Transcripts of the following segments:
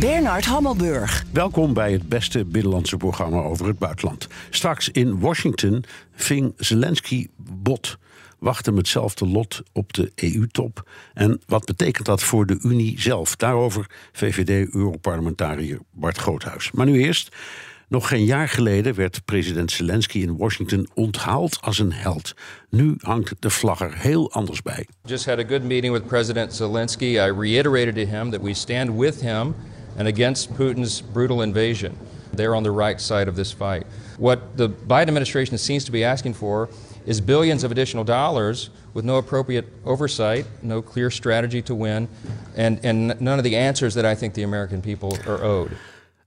Bernard Hammelburg. Welkom bij het beste binnenlandse programma over het buitenland. Straks in Washington ving Zelensky bot. Wacht hem hetzelfde lot op de EU-top. En wat betekent dat voor de Unie zelf? Daarover VVD-Europarlementariër Bart Groothuis. Maar nu eerst. Nog geen jaar geleden werd president Zelensky in Washington onthaald als een held. Nu hangt de vlag er heel anders bij. Just had a good meeting with President Zelensky. I reiterated to him that we stand with him and against Putin's brutal invasion. They're on the right side of this fight. What the Biden administration seems to be asking for is billions of additional dollars with no appropriate oversight, no clear strategy to win, and, and none of the answers that I think the American people are owed.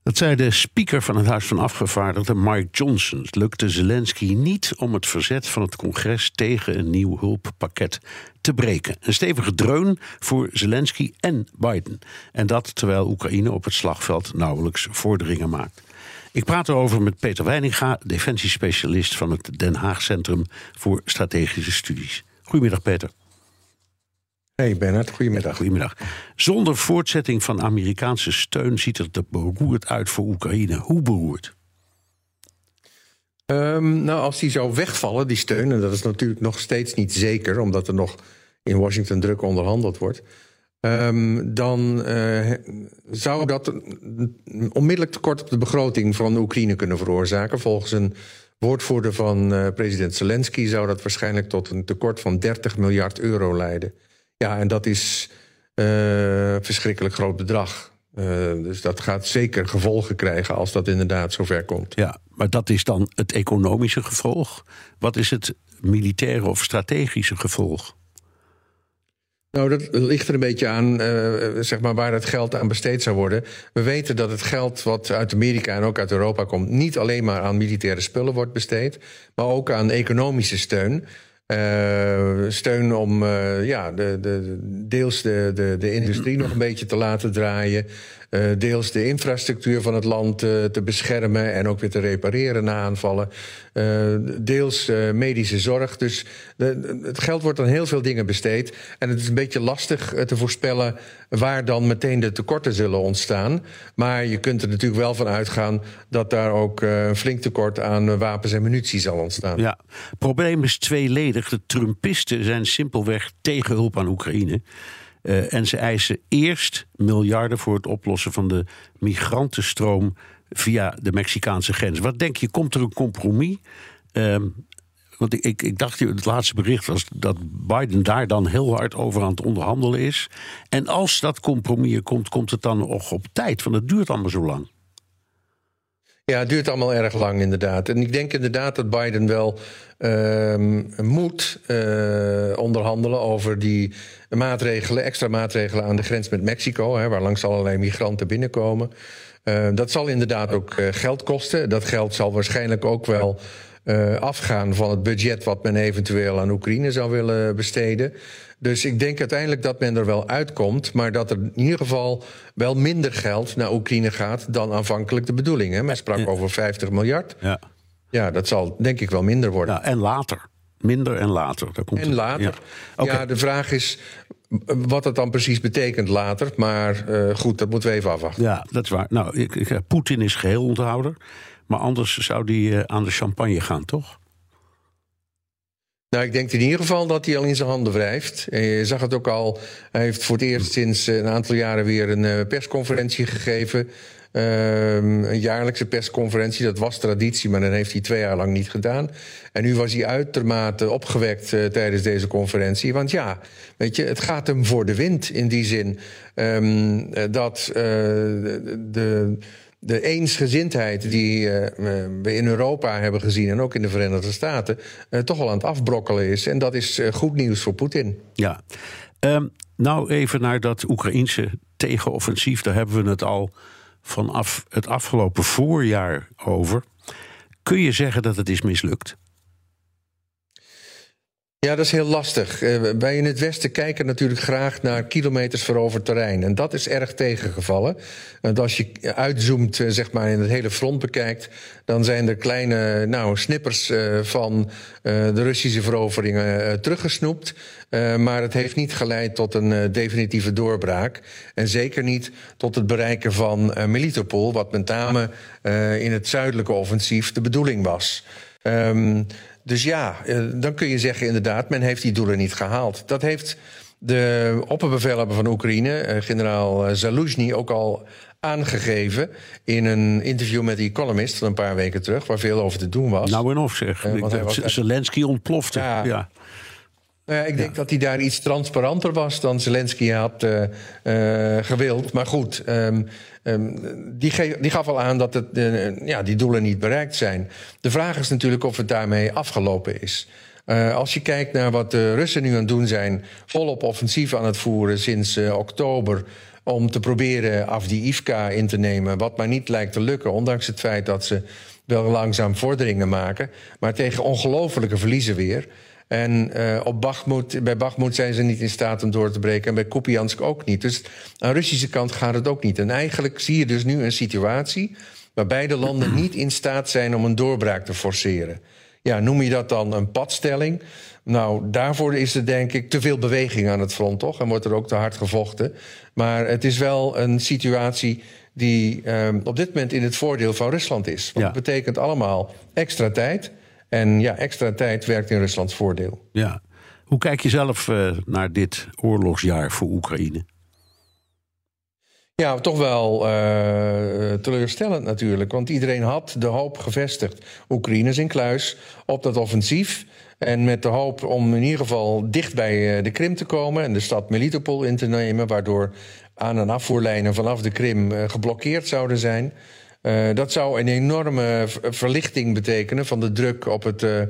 Dat zei de speaker van het Huis van Afgevaardigden, Mike Johnson. Het lukte Zelensky niet om het verzet van het congres tegen een nieuw hulppakket te breken. Een stevige dreun voor Zelensky en Biden. En dat terwijl Oekraïne op het slagveld nauwelijks vorderingen maakt. Ik praat erover met Peter Weininga, defensiespecialist van het Den Haag Centrum voor Strategische Studies. Goedemiddag, Peter. Hey Bernard, goedemiddag. Goedemiddag. Zonder voortzetting van Amerikaanse steun ziet het er beroerd uit voor Oekraïne. Hoe beroerd? Um, nou, als die zou wegvallen, die steun, en dat is natuurlijk nog steeds niet zeker, omdat er nog in Washington druk onderhandeld wordt. Um, dan uh, zou dat onmiddellijk tekort op de begroting van Oekraïne kunnen veroorzaken. Volgens een woordvoerder van uh, president Zelensky zou dat waarschijnlijk tot een tekort van 30 miljard euro leiden. Ja, en dat is uh, verschrikkelijk groot bedrag. Uh, dus dat gaat zeker gevolgen krijgen als dat inderdaad zover komt. Ja, maar dat is dan het economische gevolg. Wat is het militaire of strategische gevolg? Nou, dat ligt er een beetje aan uh, zeg maar waar het geld aan besteed zou worden. We weten dat het geld wat uit Amerika en ook uit Europa komt... niet alleen maar aan militaire spullen wordt besteed... maar ook aan economische steun. Uh, steun om uh, ja, de, de, deels de, de, de industrie nog een beetje te laten draaien. Uh, deels de infrastructuur van het land te beschermen en ook weer te repareren na aanvallen. deels medische zorg. Dus het geld wordt aan heel veel dingen besteed. En het is een beetje lastig te voorspellen waar dan meteen de tekorten zullen ontstaan. Maar je kunt er natuurlijk wel van uitgaan dat daar ook een flink tekort aan wapens en munitie zal ontstaan. Ja, het probleem is tweeledig. De Trumpisten zijn simpelweg tegen hulp aan Oekraïne. Uh, en ze eisen eerst miljarden voor het oplossen van de migrantenstroom via de Mexicaanse grens. Wat denk je, komt er een compromis? Uh, want ik, ik, ik dacht, het laatste bericht was dat Biden daar dan heel hard over aan het onderhandelen is. En als dat compromis komt, komt het dan nog op tijd? Want het duurt allemaal zo lang. Ja, het duurt allemaal erg lang inderdaad. En ik denk inderdaad dat Biden wel uh, moet uh, onderhandelen over die maatregelen, extra maatregelen aan de grens met Mexico, hè, waar langs allerlei migranten binnenkomen. Uh, dat zal inderdaad ook uh, geld kosten. Dat geld zal waarschijnlijk ook wel afgaan van het budget wat men eventueel aan Oekraïne zou willen besteden. Dus ik denk uiteindelijk dat men er wel uitkomt, maar dat er in ieder geval wel minder geld naar Oekraïne gaat dan aanvankelijk de bedoeling. Hè? Men sprak over 50 miljard. Ja. ja, dat zal denk ik wel minder worden. Ja, en later. Minder en later. Daar komt en later. Ja. Okay. ja, de vraag is wat het dan precies betekent later. Maar uh, goed, dat moeten we even afwachten. Ja, dat is waar. Nou, ik, ik, Poetin is geheel onthouder. Maar anders zou die uh, aan de champagne gaan, toch? Nou, ik denk in ieder geval dat hij al in zijn handen wrijft. En je zag het ook al. Hij heeft voor het eerst sinds een aantal jaren weer een persconferentie gegeven. Um, een jaarlijkse persconferentie, dat was traditie, maar dan heeft hij twee jaar lang niet gedaan. En nu was hij uitermate opgewekt tijdens deze conferentie. Want ja, weet je, het gaat hem voor de wind in die zin um, dat de de eensgezindheid die uh, we in Europa hebben gezien en ook in de Verenigde Staten uh, toch al aan het afbrokkelen is. En dat is uh, goed nieuws voor Poetin. Ja, um, nou even naar dat Oekraïense tegenoffensief. Daar hebben we het al vanaf het afgelopen voorjaar over. Kun je zeggen dat het is mislukt? Ja, dat is heel lastig. Uh, wij in het Westen kijken natuurlijk graag naar kilometers veroverd terrein. En dat is erg tegengevallen. Want als je uitzoomt, uh, zeg maar, in het hele front bekijkt, dan zijn er kleine nou, snippers uh, van de Russische veroveringen teruggesnoept. maar het heeft niet geleid tot een definitieve doorbraak. En zeker niet tot het bereiken van Melitopol, wat met name in het zuidelijke offensief de bedoeling was. Um, dus ja, eh, dan kun je zeggen inderdaad, men heeft die doelen niet gehaald. Dat heeft de opperbevelhebber van Oekraïne, eh, generaal eh, Zaluzhny, ook al aangegeven in een interview met The Economist van een paar weken terug, waar veel over te doen was. Nou en of zeg. Uh, Zelensky ontplofte. Ja. ja. Nou ja, ik denk dat hij daar iets transparanter was dan Zelensky had uh, uh, gewild. Maar goed, um, um, die, die, gaf al aan dat het, uh, ja, die doelen niet bereikt zijn. De vraag is natuurlijk of het daarmee afgelopen is. als je kijkt naar wat de Russen nu aan het doen zijn, volop offensief aan het voeren sinds oktober om te proberen Avdiivka in te nemen, wat maar niet lijkt te lukken, ondanks het feit dat ze wel langzaam vorderingen maken, maar tegen ongelofelijke verliezen weer. En uh, op Bakhmut, bij Bakhmut zijn ze niet in staat om door te breken. En bij Kupiansk ook niet. Dus aan de Russische kant gaat het ook niet. En eigenlijk zie je dus nu een situatie... waar beide landen niet in staat zijn om een doorbraak te forceren. Ja, noem je dat dan een padstelling? Nou, daarvoor is er denk ik te veel beweging aan het front, toch? En wordt er ook te hard gevochten. Maar het is wel een situatie die um, op dit moment in het voordeel van Rusland is. Want ja. dat betekent allemaal extra tijd en ja, extra tijd werkt in Ruslands voordeel. Ja. Hoe kijk je zelf uh, naar dit oorlogsjaar voor Oekraïne? Ja, toch wel uh, teleurstellend natuurlijk. Want iedereen had de hoop gevestigd. Oekraïne is in kluis op dat offensief. En met de hoop om in ieder geval dicht bij de Krim te komen en de stad Melitopol in te nemen, waardoor aan- en afvoerlijnen vanaf de Krim geblokkeerd zouden zijn. Uh, dat zou een enorme verlichting betekenen van de druk op het, uh,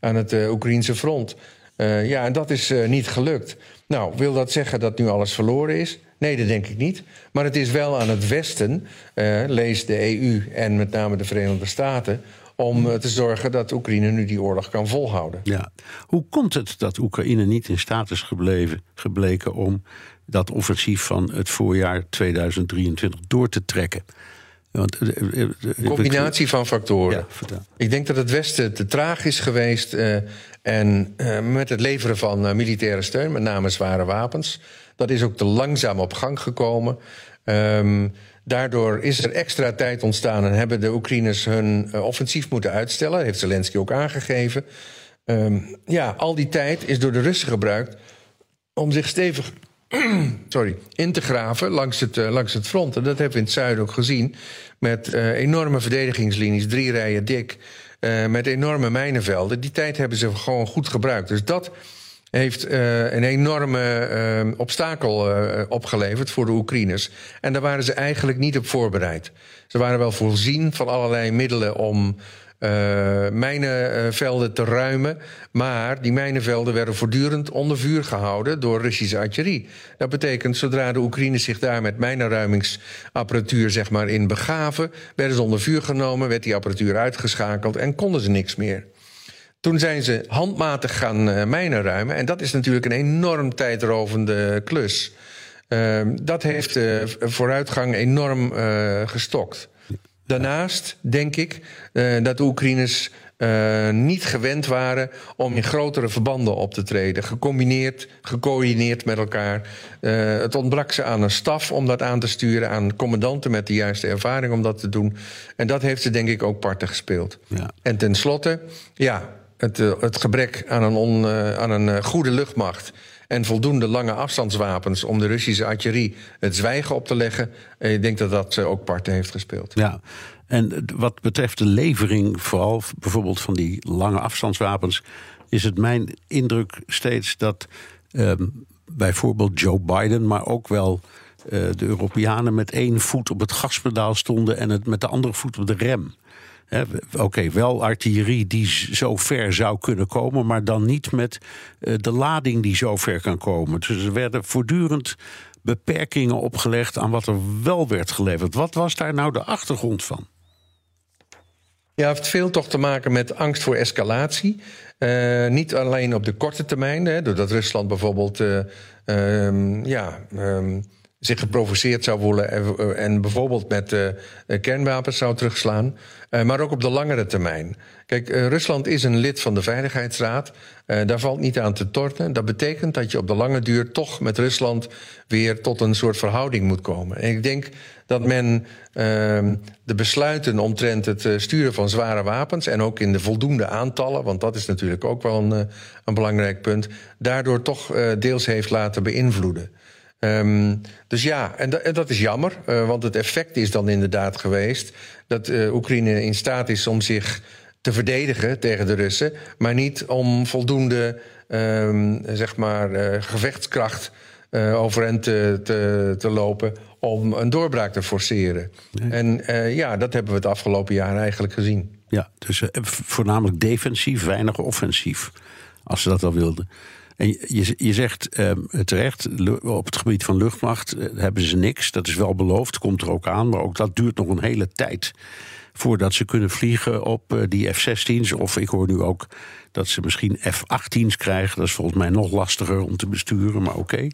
aan het uh, Oekraïnse front. ja, en dat is niet gelukt. Nou, wil dat zeggen dat nu alles verloren is? Nee, dat denk ik niet. Maar het is wel aan het Westen, lees de EU en met name de Verenigde Staten, om te zorgen dat Oekraïne nu die oorlog kan volhouden. Ja. Hoe komt het dat Oekraïne niet in staat is gebleven, gebleken om dat offensief van het voorjaar 2023 door te trekken? Want, een combinatie van factoren. Ja, ik denk dat het Westen te traag is geweest. Uh, en uh, met het leveren van uh, militaire steun, met name zware wapens. Dat is ook te langzaam op gang gekomen. Um, daardoor is er extra tijd ontstaan en hebben de Oekraïners hun offensief moeten uitstellen. Heeft Zelensky ook aangegeven. Um, ja, al die tijd is door de Russen gebruikt om zich stevig sorry, in te graven langs het, uh, langs het front. En dat hebben we in het zuiden ook gezien. Met uh, enorme verdedigingslinies, drie rijen dik. Uh, met enorme mijnenvelden. Die tijd hebben ze gewoon goed gebruikt. Dus dat heeft een enorme obstakel opgeleverd voor de Oekraïners. En daar waren ze eigenlijk niet op voorbereid. Ze waren wel voorzien van allerlei middelen om mijnenvelden te ruimen. Maar die mijnenvelden werden voortdurend onder vuur gehouden door Russische artillerie. Dat betekent, zodra de Oekraïners zich daar met mijnenruimingsapparatuur zeg maar, in begaven, werden ze onder vuur genomen, werd die apparatuur uitgeschakeld en konden ze niks meer. Toen zijn ze handmatig gaan uh, mijnen ruimen. En dat is natuurlijk een enorm tijdrovende klus. Uh, dat heeft uh, vooruitgang enorm gestokt. Daarnaast denk ik uh, dat de Oekraïners uh, niet gewend waren om in grotere verbanden op te treden. Gecombineerd, gecoördineerd met elkaar. Uh, het ontbrak ze aan een staf om dat aan te sturen, aan commandanten met de juiste ervaring om dat te doen. En dat heeft ze denk ik ook parten gespeeld. Ja. En tenslotte, ja, het, het gebrek aan een, on, aan een goede luchtmacht en voldoende lange afstandswapens om de Russische artillerie het zwijgen op te leggen. Ik denk dat dat ook parten heeft gespeeld. Ja. En wat betreft de levering, vooral bijvoorbeeld van die lange afstandswapens, is het mijn indruk steeds dat ehm, bijvoorbeeld Joe Biden, maar ook wel uh, de Europeanen met één voet op het gaspedaal stonden en het met de andere voet op de rem. Oké, wel artillerie die zo ver zou kunnen komen, maar dan niet met uh, de lading die zo ver kan komen. Dus er werden voortdurend beperkingen opgelegd aan wat er wel werd geleverd. Wat was daar nou de achtergrond van? Ja, het heeft veel toch te maken met angst voor escalatie. Uh, niet alleen op de korte termijn, hè, doordat Rusland bijvoorbeeld uh, um, ja, um, zich geprovoceerd zou voelen en, en bijvoorbeeld met uh, kernwapens zou terugslaan, maar ook op de langere termijn. Kijk, Rusland is een lid van de Veiligheidsraad. daar valt niet aan te torten. Dat betekent dat je op de lange duur toch met Rusland weer tot een soort verhouding moet komen. En ik denk dat men uh, de besluiten omtrent het sturen van zware wapens... en ook in de voldoende aantallen, want dat is natuurlijk ook wel een, een belangrijk punt... daardoor toch deels heeft laten beïnvloeden. Um, dus ja, en, en, dat is jammer, want het effect is dan inderdaad geweest... dat Oekraïne in staat is om zich te verdedigen tegen de Russen... maar niet om voldoende um, zeg maar, gevechtskracht uh, overeind te, te, te, lopen om een doorbraak te forceren. Nee. En ja, dat hebben we het afgelopen jaar eigenlijk gezien. Ja, dus voornamelijk defensief, weinig offensief, als ze dat al wilden. En je, je zegt uh, terecht, op het gebied van luchtmacht hebben ze niks. Dat is wel beloofd, komt er ook aan. Maar ook dat duurt nog een hele tijd voordat ze kunnen vliegen op die F-16's. Of ik hoor nu ook dat ze misschien F-18's krijgen. Dat is volgens mij nog lastiger om te besturen, maar oké.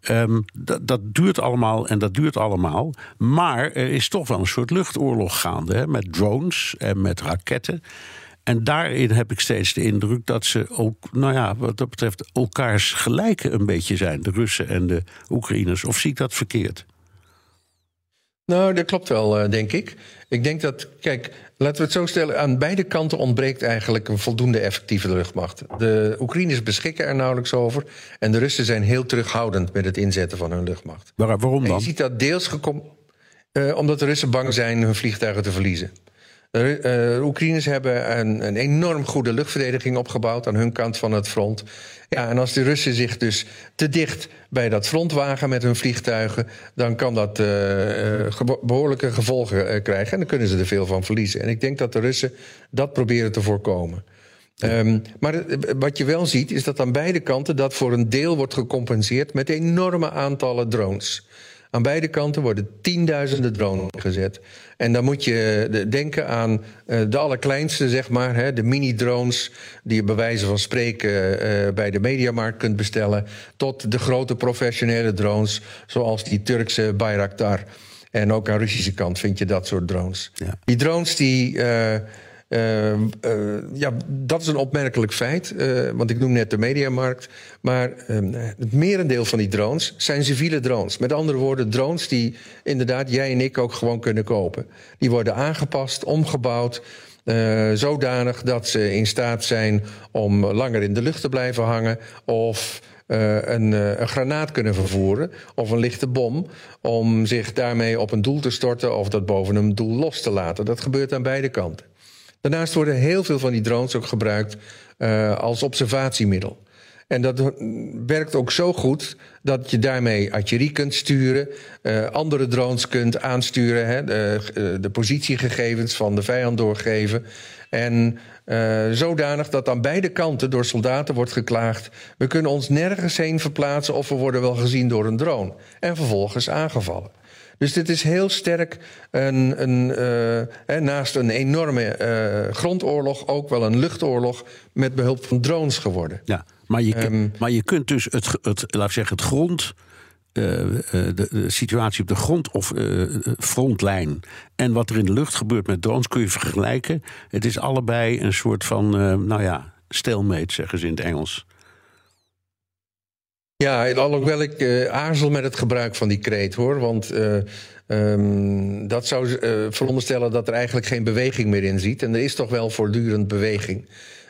Okay. Dat, dat duurt allemaal en dat duurt allemaal. Maar er is toch wel een soort luchtoorlog gaande hè, met drones en met raketten. En daarin heb ik steeds de indruk dat ze ook, nou ja, wat dat betreft, elkaars gelijken een beetje zijn, de Russen en de Oekraïners. Of zie ik dat verkeerd? Nou, dat klopt wel, eh, denk ik. Ik denk dat, kijk, laten we het zo stellen, aan beide kanten ontbreekt eigenlijk een voldoende effectieve luchtmacht. De Oekraïners beschikken er nauwelijks over en de Russen zijn heel terughoudend met het inzetten van hun luchtmacht. Waarom dan? En je ziet dat deels gekomen, uh, omdat de Russen bang zijn hun vliegtuigen te verliezen. De uh, Oekraïners hebben een, een, enorm goede luchtverdediging opgebouwd aan hun kant van het front. Ja, en als de Russen zich dus te dicht bij dat front wagen met hun vliegtuigen, dan kan dat uh, ge behoorlijke gevolgen krijgen. En dan kunnen ze er veel van verliezen. En ik denk dat de Russen dat proberen te voorkomen. Um, maar wat je wel ziet, is dat aan beide kanten dat voor een deel wordt gecompenseerd met enorme aantallen drones. Aan beide kanten worden tienduizenden drones gezet. En dan moet je denken aan uh, de allerkleinste, zeg maar, hè, de mini-drones die je bij wijze van spreken uh, bij de mediamarkt kunt bestellen, tot de grote professionele drones, zoals die Turkse Bayraktar. En ook aan Russische kant vind je dat soort drones. Ja. Die drones die. Uh, uh, uh, ja, dat is een opmerkelijk feit, uh, want ik noem net de mediamarkt. Maar het merendeel van die drones zijn civiele drones. Met andere woorden, drones die inderdaad jij en ik ook gewoon kunnen kopen. Die worden aangepast, omgebouwd. zodanig dat ze in staat zijn om langer in de lucht te blijven hangen. Of een, een, granaat kunnen vervoeren. Of een lichte bom. Om zich daarmee op een doel te storten. Of dat boven een doel los te laten. Dat gebeurt aan beide kanten. Daarnaast worden heel veel van die drones ook gebruikt uh, als observatiemiddel. En dat werkt ook zo goed dat je daarmee artillerie kunt sturen, uh, andere drones kunt aansturen, hè, de, uh, de, positiegegevens van de vijand doorgeven. En zodanig dat aan beide kanten door soldaten wordt geklaagd: we kunnen ons nergens heen verplaatsen of we worden wel gezien door een drone. En vervolgens aangevallen. Dus dit is heel sterk een, een, uh, naast een enorme uh, grondoorlog ook wel een luchtoorlog met behulp van drones geworden. Ja, maar je, um, maar je kunt dus het, het, laat zeggen, het grond. Uh, de, de, situatie op de grond of frontlijn en wat er in de lucht gebeurt met drones kun je vergelijken. Het is allebei een soort van, nou ja, stalemate, zeggen ze in het Engels. Ja, alhoewel ik uh, aarzel met het gebruik van die kreet hoor. Want uh, um, dat zou uh, veronderstellen dat er eigenlijk geen beweging meer in ziet. En er is toch wel voortdurend beweging.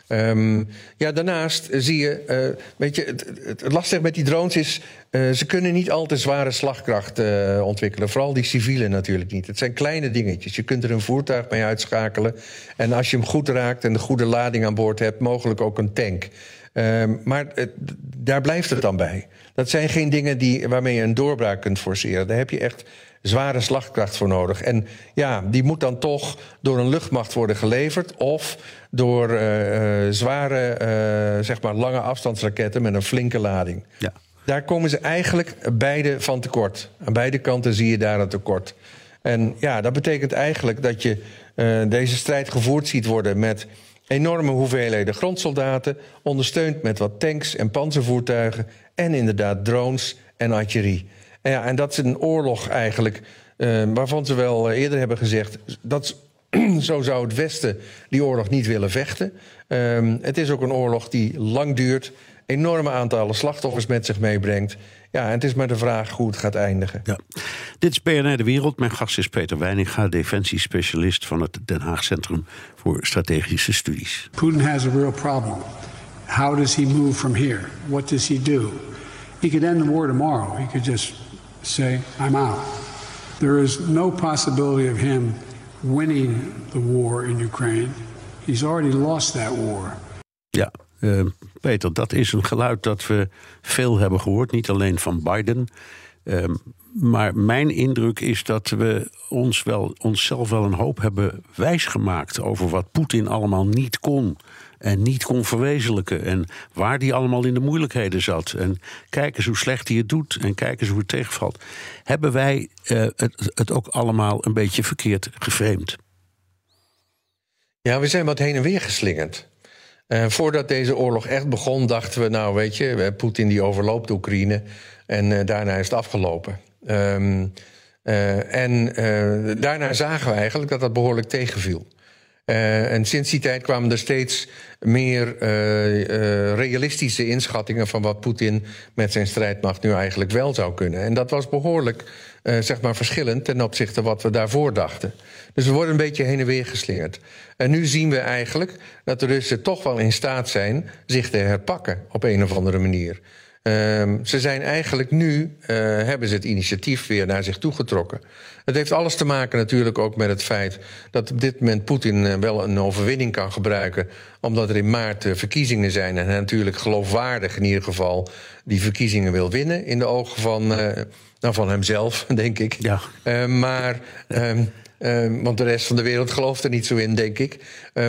Um, ja, daarnaast zie je, weet je, het, het, lastig met die drones is, ze kunnen niet al te zware slagkracht ontwikkelen. Vooral die civiele natuurlijk niet. Het zijn kleine dingetjes. Je kunt er een voertuig mee uitschakelen. En als je hem goed raakt en de goede lading aan boord hebt, mogelijk ook een tank. Um, maar het, daar blijft het dan bij. Dat zijn geen dingen die, waarmee je een doorbraak kunt forceren. Daar heb je echt zware slagkracht voor nodig. En ja, die moet dan toch door een luchtmacht worden geleverd... of door uh, uh, zware, uh, zeg maar lange afstandsraketten met een flinke lading. Ja. Daar komen ze eigenlijk beide van tekort. Aan beide kanten zie je daar een tekort. En ja, dat betekent eigenlijk dat je eh, deze strijd gevoerd ziet worden met enorme hoeveelheden grondsoldaten, ondersteund met wat tanks en panzervoertuigen en inderdaad drones en artillerie. En, ja, en dat is een oorlog eigenlijk uh, waarvan ze wel eerder hebben gezegd dat zo zou het Westen die oorlog niet willen vechten. Um, het is ook een oorlog die lang duurt, enorme aantallen slachtoffers met zich meebrengt. Ja, en het is maar de vraag hoe het gaat eindigen. Ja. Dit is BNR De Wereld. Mijn gast is Peter Weininga, defensiespecialist van het Den Haag Centrum voor Strategische Studies. Putin has a real problem. How does he move from here? What does he do? He could end the war tomorrow. He could just say, I'm out. There is no possibility of him winning the war in Ukraine. He's already lost that war. Ja, uh, Peter, dat is een geluid dat we veel hebben gehoord. Niet alleen van Biden. Uh, maar mijn indruk is dat we ons wel, onszelf wel een hoop hebben wijsgemaakt over wat Poetin allemaal niet kon. En niet kon verwezenlijken. En waar die allemaal in de moeilijkheden zat. En kijk eens hoe slecht hij het doet. En kijk eens hoe het tegenvalt. Hebben wij uh, het, het ook allemaal een beetje verkeerd geframed? Ja, we zijn wat heen en weer geslingerd. Uh, voordat deze oorlog echt begon, dachten we, nou weet je, Poetin die overloopt Oekraïne en uh, daarna is het afgelopen. Um, uh, en daarna zagen we eigenlijk dat dat behoorlijk tegenviel. En sinds die tijd kwamen er steeds meer realistische inschattingen van wat Poetin met zijn strijdmacht nu eigenlijk wel zou kunnen. En dat was behoorlijk zeg maar verschillend ten opzichte van wat we daarvoor dachten. Dus we worden een beetje heen en weer geslingerd. En nu zien we eigenlijk dat de Russen toch wel in staat zijn zich te herpakken op een of andere manier. Um, ze zijn eigenlijk nu, uh, hebben ze het initiatief weer naar zich toegetrokken. Het heeft alles te maken natuurlijk ook met het feit dat op dit moment Poetin uh, wel een overwinning kan gebruiken. Omdat er in maart uh, verkiezingen zijn en hij natuurlijk geloofwaardig in ieder geval die verkiezingen wil winnen in de ogen van, nou, van hemzelf, denk ik. Ja. maar. Um, Uh, want de rest van de wereld gelooft er niet zo in, denk ik.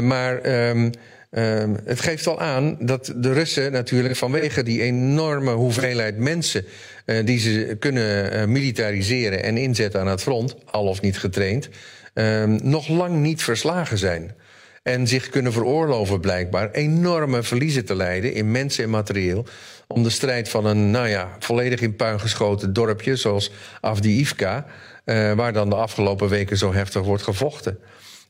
Maar um, um, het geeft al aan dat de Russen natuurlijk vanwege die enorme hoeveelheid mensen uh, die ze kunnen militariseren en inzetten aan het front, al of niet getraind, ehm, nog lang niet verslagen zijn. En zich kunnen veroorloven blijkbaar enorme verliezen te leiden in mensen en materieel. Om de strijd van een, nou ja, volledig in puin geschoten dorpje zoals Avdiivka. Uh, waar dan de afgelopen weken zo heftig wordt gevochten.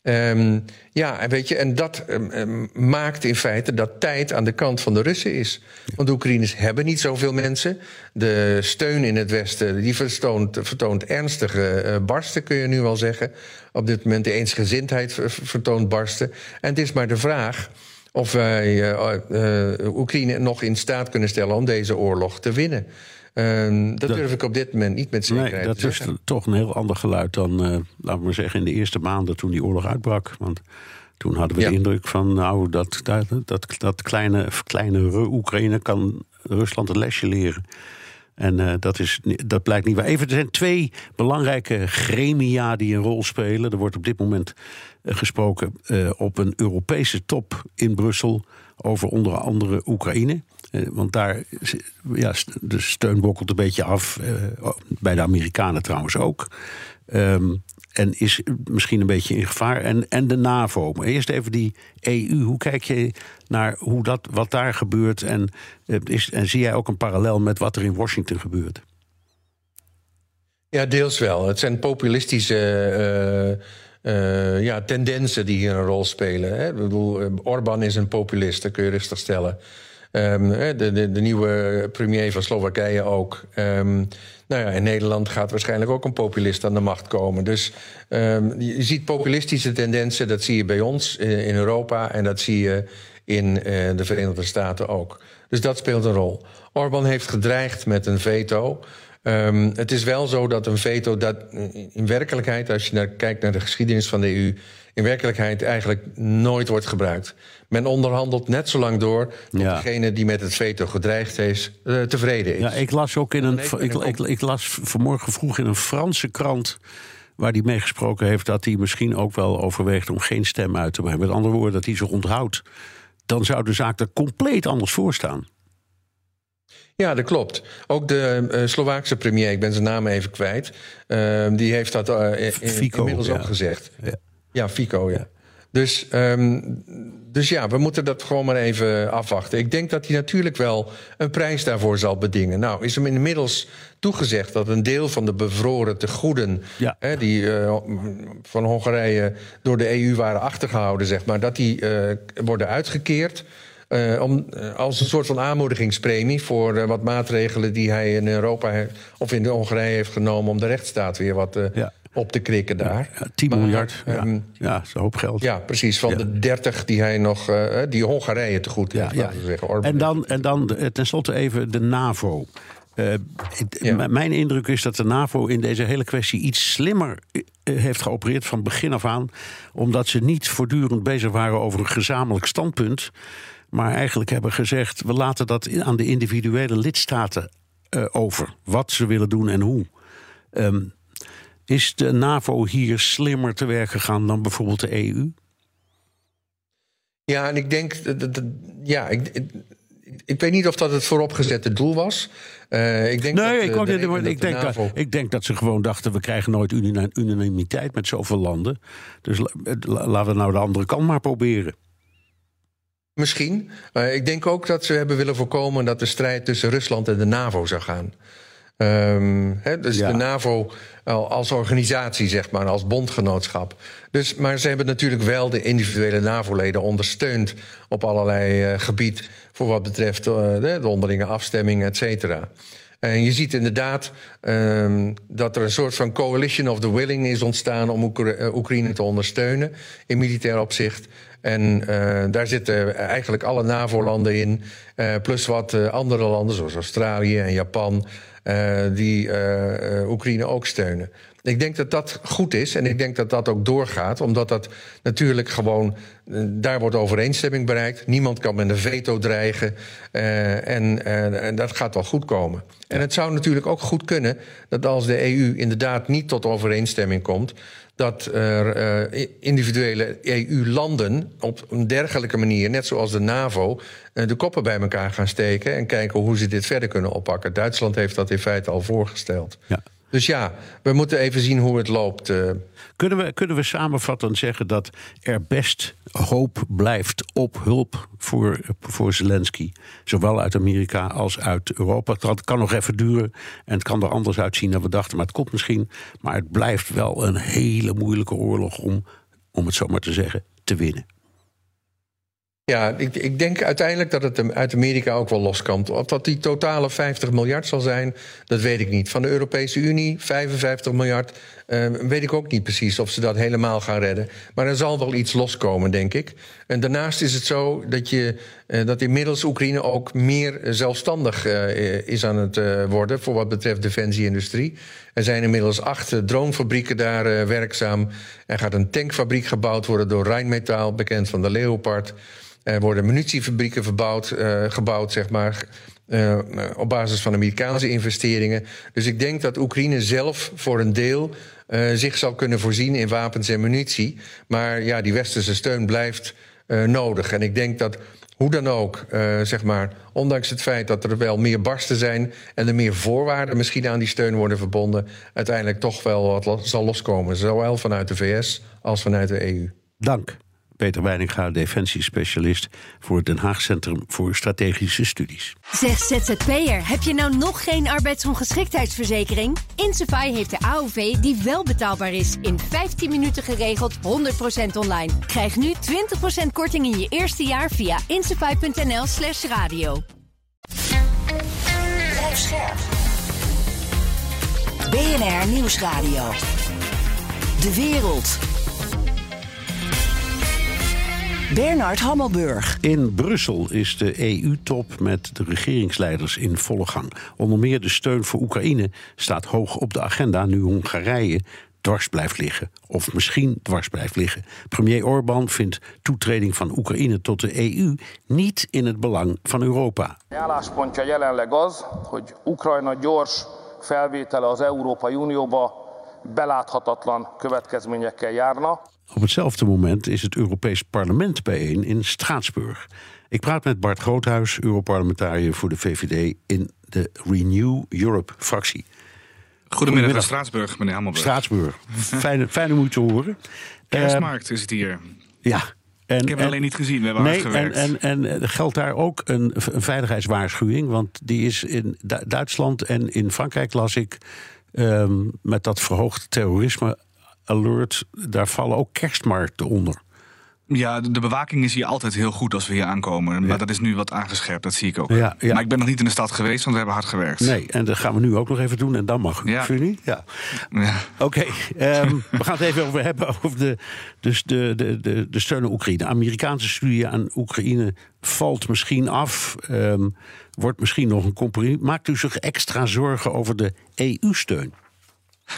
Um, ja, en weet je, en dat um, maakt in feite dat tijd aan de kant van de Russen is. Want de Oekraïners hebben niet zoveel mensen. De steun in het Westen die vertoont, vertoont ernstige uh, barsten, kun je nu wel zeggen. Op dit moment de eensgezindheid vertoont barsten. En het is maar de vraag of wij uh, Oekraïne nog in staat kunnen stellen om deze oorlog te winnen. Uh, dat, dat, durf ik op dit moment niet met zekerheid nee, dat te is toch een heel ander geluid dan, uh, laten we maar zeggen, in de eerste maanden toen die oorlog uitbrak. Want toen hadden we ja. de indruk van, nou, dat, dat, dat, dat kleine, kleine Oekraïne kan Rusland een lesje leren. En uh, dat, is, dat blijkt niet waar. Even, er zijn twee belangrijke gremia die een rol spelen. Er wordt op dit moment uh, gesproken uh, op een Europese top in Brussel over onder andere Oekraïne. Want daar, ja, de steun bokkelt een beetje af. Bij de Amerikanen trouwens ook. Um, en is misschien een beetje in gevaar. En, en de NAVO. Maar eerst even die EU. Hoe kijk je naar hoe dat, wat daar gebeurt? En, is, en zie jij ook een parallel met wat er in Washington gebeurt? Ja, deels wel. Het zijn populistische. Ja, tendensen die hier een rol spelen. Hè. Ik bedoel, Orbán is een populist, dat kun je rustig stellen. Um, de, de, de, nieuwe premier van Slowakije ook. Um, nou ja, in Nederland gaat waarschijnlijk ook een populist aan de macht komen. Dus um, je ziet populistische tendensen, dat zie je bij ons in Europa en dat zie je in uh, de Verenigde Staten ook. Dus dat speelt een rol. Orbán heeft gedreigd met een veto. Um, het is wel zo dat een veto dat in werkelijkheid, als je naar, kijkt naar de geschiedenis van de EU, in werkelijkheid eigenlijk nooit wordt gebruikt. Men onderhandelt net zo lang door tot ja. degene die met het veto gedreigd heeft uh, tevreden is. Ja, ik las ook in een. Ik, ik, ik, las vanmorgen vroeg in een Franse krant. Waar hij meegesproken heeft dat hij misschien ook wel overweegt om geen stem uit te brengen. Met andere woorden, dat hij zich onthoudt. Dan zou de zaak er compleet anders voor staan. Ja, dat klopt. Ook de uh, Slovaakse premier, ik ben zijn naam even kwijt, uh, die heeft dat uh, in, Fico, inmiddels ja. ook gezegd. Ja. Ja, Fico, ja. Dus, ehm, dus ja, we moeten dat gewoon maar even afwachten. Ik denk dat hij natuurlijk wel een prijs daarvoor zal bedingen. Nou, is hem inmiddels toegezegd dat een deel van de bevroren tegoeden... Ja. Hè, die eh, van Hongarije door de EU waren achtergehouden, zeg maar... dat die eh, worden uitgekeerd... Uh, om, als een soort van aanmoedigingspremie voor uh, wat maatregelen die hij in Europa of in de Hongarije heeft genomen om de rechtsstaat weer wat ja op te krikken daar. Ja, 10 maar, miljard, ja, um, is een hoop geld. Ja, precies. Van ja. de 30 die hij nog, die Hongarije te goed heeft, ja. zeggen. En dan, en dan tenslotte even de NAVO. Uh, ja. Mijn indruk is dat de NAVO in deze hele kwestie iets slimmer heeft geopereerd van begin af aan. Omdat ze niet voortdurend bezig waren over een gezamenlijk standpunt. Maar eigenlijk hebben gezegd: we laten dat aan de individuele lidstaten uh, over. Wat ze willen doen en hoe. Um, is de NAVO hier slimmer te werk gegaan dan bijvoorbeeld de EU? Ja, en ik denk. Dat, dat, ja, ik, ik, ik, weet niet of dat het vooropgezette doel was. Uh, ik denk nee, dat, ik, ook de, niet, de, ik, denk NAVO... dat, ik denk dat ze gewoon dachten: we krijgen nooit unanimiteit met zoveel landen. Dus laten we nou de andere kant maar proberen. Misschien. Uh, ik denk ook dat ze hebben willen voorkomen dat de strijd tussen Rusland en de NAVO zou gaan. Um, he, dus ja. de NAVO als organisatie, zeg maar, als bondgenootschap. Dus, maar ze hebben natuurlijk wel de individuele NAVO-leden ondersteund op allerlei uh, gebied voor wat betreft uh, de, de onderlinge afstemming, et cetera. En je ziet inderdaad um, dat er een soort van coalition of the willing is ontstaan om Oekra Oekraïne te ondersteunen in militair opzicht. En uh, daar zitten eigenlijk alle NAVO-landen in, uh, plus wat uh, andere landen zoals Australië en Japan, die Oekraïne ook steunen. Ik denk dat dat goed is en ik denk dat dat ook doorgaat, omdat dat natuurlijk gewoon, daar wordt overeenstemming bereikt. Niemand kan met een veto dreigen en, en dat gaat wel goed komen. En het zou natuurlijk ook goed kunnen dat als de EU inderdaad niet tot overeenstemming komt, dat er uh, individuele EU-landen op een dergelijke manier, net zoals de NAVO, uh, de koppen bij elkaar gaan steken en kijken hoe ze dit verder kunnen oppakken. Duitsland heeft dat in feite al voorgesteld. Ja. Dus ja, we moeten even zien hoe het loopt. Uh. Kunnen we, kunnen we samenvattend zeggen dat er best hoop blijft op hulp voor, voor Zelensky? Zowel uit Amerika als uit Europa. Het kan nog even duren en het kan er anders uitzien dan we dachten. Maar het komt misschien. Maar het blijft wel een hele moeilijke oorlog om, om het zo maar te zeggen, te winnen. Ja, ik, ik, denk uiteindelijk dat het uit Amerika ook wel los kan. Of dat die totale 50 miljard zal zijn, dat weet ik niet. Van de Europese Unie 55 miljard, uh, weet ik ook niet precies of ze dat helemaal gaan redden. Maar er zal wel iets loskomen, denk ik. En daarnaast is het zo dat, je, uh, dat inmiddels Oekraïne ook meer zelfstandig uh, is aan het worden voor wat betreft defensieindustrie. Er zijn inmiddels acht dronefabrieken daar werkzaam. Er gaat een tankfabriek gebouwd worden door Rijnmetaal, bekend van de Leopard. Er worden munitiefabrieken verbouwd, gebouwd, zeg maar. Op basis van Amerikaanse investeringen. Dus ik denk dat Oekraïne zelf voor een deel uh, zich zal kunnen voorzien in wapens en munitie. Maar ja, die westerse steun blijft nodig. En ik denk dat hoe dan ook, zeg maar, ondanks het feit dat er wel meer barsten zijn en er meer voorwaarden misschien aan die steun worden verbonden, uiteindelijk toch wel wat zal loskomen. Zowel vanuit de VS als vanuit de EU. Dank. Peter Weininga, defensiespecialist voor het Den Haag Centrum voor Strategische Studies. Zeg ZZP'er, heb je nou nog geen arbeidsongeschiktheidsverzekering? Insafai heeft de AOV die wel betaalbaar is. In 15 minuten geregeld, 100% online. Krijg nu 20% korting in je eerste jaar via insafai.nl slash radio. Blijf scherp. BNR Nieuwsradio. De wereld. Bernard Hammelburg. In Brussel is de EU-top met de regeringsleiders in volle gang. Onder meer de steun voor Oekraïne staat hoog op de agenda nu Hongarije dwars blijft liggen. Of misschien dwars blijft liggen. Premier Orbán vindt toetreding van Oekraïne tot de EU niet in het belang van Europa. Álláspontja jelenleg az, hogy Ukrajna gyors felvétele az Európai Unióba beláthatatlan következményekkel járna. Op hetzelfde moment is het Europees Parlement bijeen in Straatsburg. Ik praat met Bart Groothuis, Europarlementariër voor de VVD in de Renew Europe-fractie. Goedemiddag uit Straatsburg, meneer Hammelburg. Straatsburg. Fijn, fijn om u te horen. Kerstmarkt is het hier. Ja. En, Ik heb het alleen niet gezien, we hebben nee, hard en, gewerkt. en, en geldt daar ook een, een veiligheidswaarschuwing? Want die is in Du- Duitsland en in Frankrijk las ik ehm, met dat verhoogde terrorisme alert, daar vallen ook kerstmarkten onder. Ja, de, de bewaking is hier altijd heel goed als we hier aankomen. Maar dat is nu wat aangescherpt, dat zie ik ook. Ja, ja. Maar ik ben nog niet in de stad geweest, want we hebben hard gewerkt. Nee, en dat gaan we nu ook nog even doen en dan mag u. Ja. Niet? Ja. Ja. Oké, ehm, we gaan het even over hebben over de, dus de, de, de, de steun aan Oekraïne. Amerikaanse studie aan Oekraïne valt misschien af, ehm, wordt misschien nog een compromis. Maakt u zich extra zorgen over de EU-steun?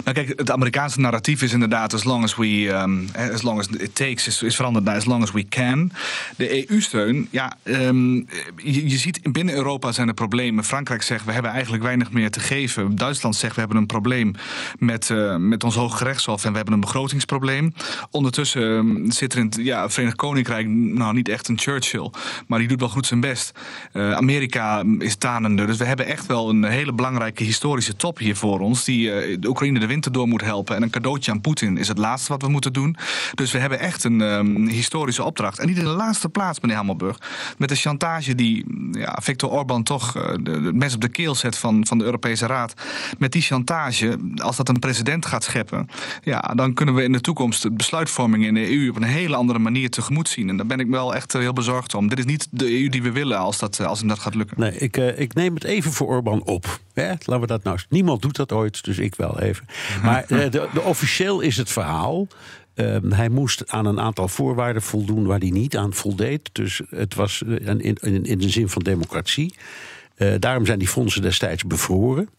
Nou kijk, het Amerikaanse narratief is inderdaad as long as we um, as long as it takes is, is veranderd naar as long as we can. De EU-steun, ja, ehm, je, ziet binnen Europa zijn er problemen. Frankrijk zegt we hebben eigenlijk weinig meer te geven. Duitsland zegt we hebben een probleem met, eh, met ons Hoge Rechtshof en we hebben een begrotingsprobleem. Ondertussen ehm, zit er in het ja, Verenigd Koninkrijk nou niet echt een Churchill, maar die doet wel goed zijn best. Eh, Amerika is tanende, dus we hebben echt wel een hele belangrijke historische top hier voor ons die de Oekraïne de winter door moet helpen. En een cadeautje aan Poetin is het laatste wat we moeten doen. Dus we hebben echt een ehm, historische opdracht. En niet in de laatste plaats, meneer Hammelburg, met de chantage die ja, Viktor Orban toch eh, de, op de keel zet van, van de Europese Raad. Met die chantage, als dat een president gaat scheppen, ja, dan kunnen we in de toekomst de besluitvorming in de EU op een hele andere manier tegemoet zien. En daar ben ik wel echt eh, heel bezorgd om. Dit is niet de EU die we willen als, dat, eh, als dat gaat lukken. Nee, ik, ik neem het even voor Orbán op. Hè? Laten we dat nou. Niemand doet dat ooit, dus ik wel even. Maar eh, de, de, officieel is het verhaal. ehm, hij moest aan een aantal voorwaarden voldoen waar hij niet aan voldeed. Dus het was eh, in, in, in de zin van democratie. Eh, daarom zijn die fondsen destijds bevroren.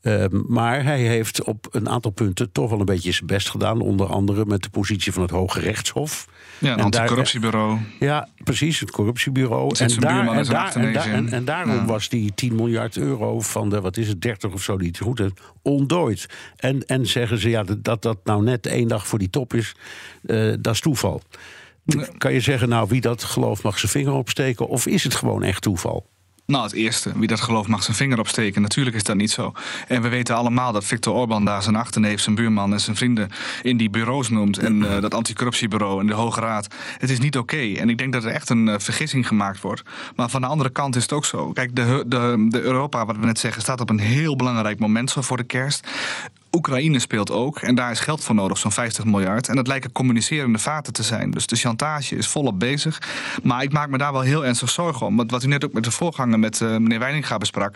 Ehm, maar hij heeft op een aantal punten toch wel een beetje zijn best gedaan. Onder andere met de positie van het Hoge Rechtshof. Ja, een daar- anticorruptiebureau. ja, precies, het corruptiebureau. En en, daar, en, achterneus daar- in. en, en daarom Ja. was die 10 miljard euro van de, wat is het, 30 of zo die het goed heeft, ontdooid. En, en zeggen ze, ja, dat dat nou net één dag voor die top is, eh, dat is toeval. Kan je zeggen, nou, wie dat gelooft mag zijn vinger opsteken, of is het gewoon echt toeval? Nou, het eerste. Wie dat gelooft mag zijn vinger opsteken. Natuurlijk is dat niet zo. En we weten allemaal dat Viktor Orban daar zijn achterneef, zijn buurman en zijn vrienden in die bureaus noemt. En eh, dat anticorruptiebureau en de Hoge Raad. Het is niet oké. En ik denk dat er echt een eh, vergissing gemaakt wordt. Maar van de andere kant is het ook zo. Kijk, de, de, de Europa, wat we net zeggen, staat op een heel belangrijk moment zo voor de kerst. Oekraïne speelt ook en daar is geld voor nodig, zo'n 50 miljard. En dat lijken communicerende vaten te zijn. Dus de chantage is volop bezig. Maar ik maak me daar wel heel ernstig zorgen om. Want wat u net ook met de voorganger, met eh, meneer Weininga besprak.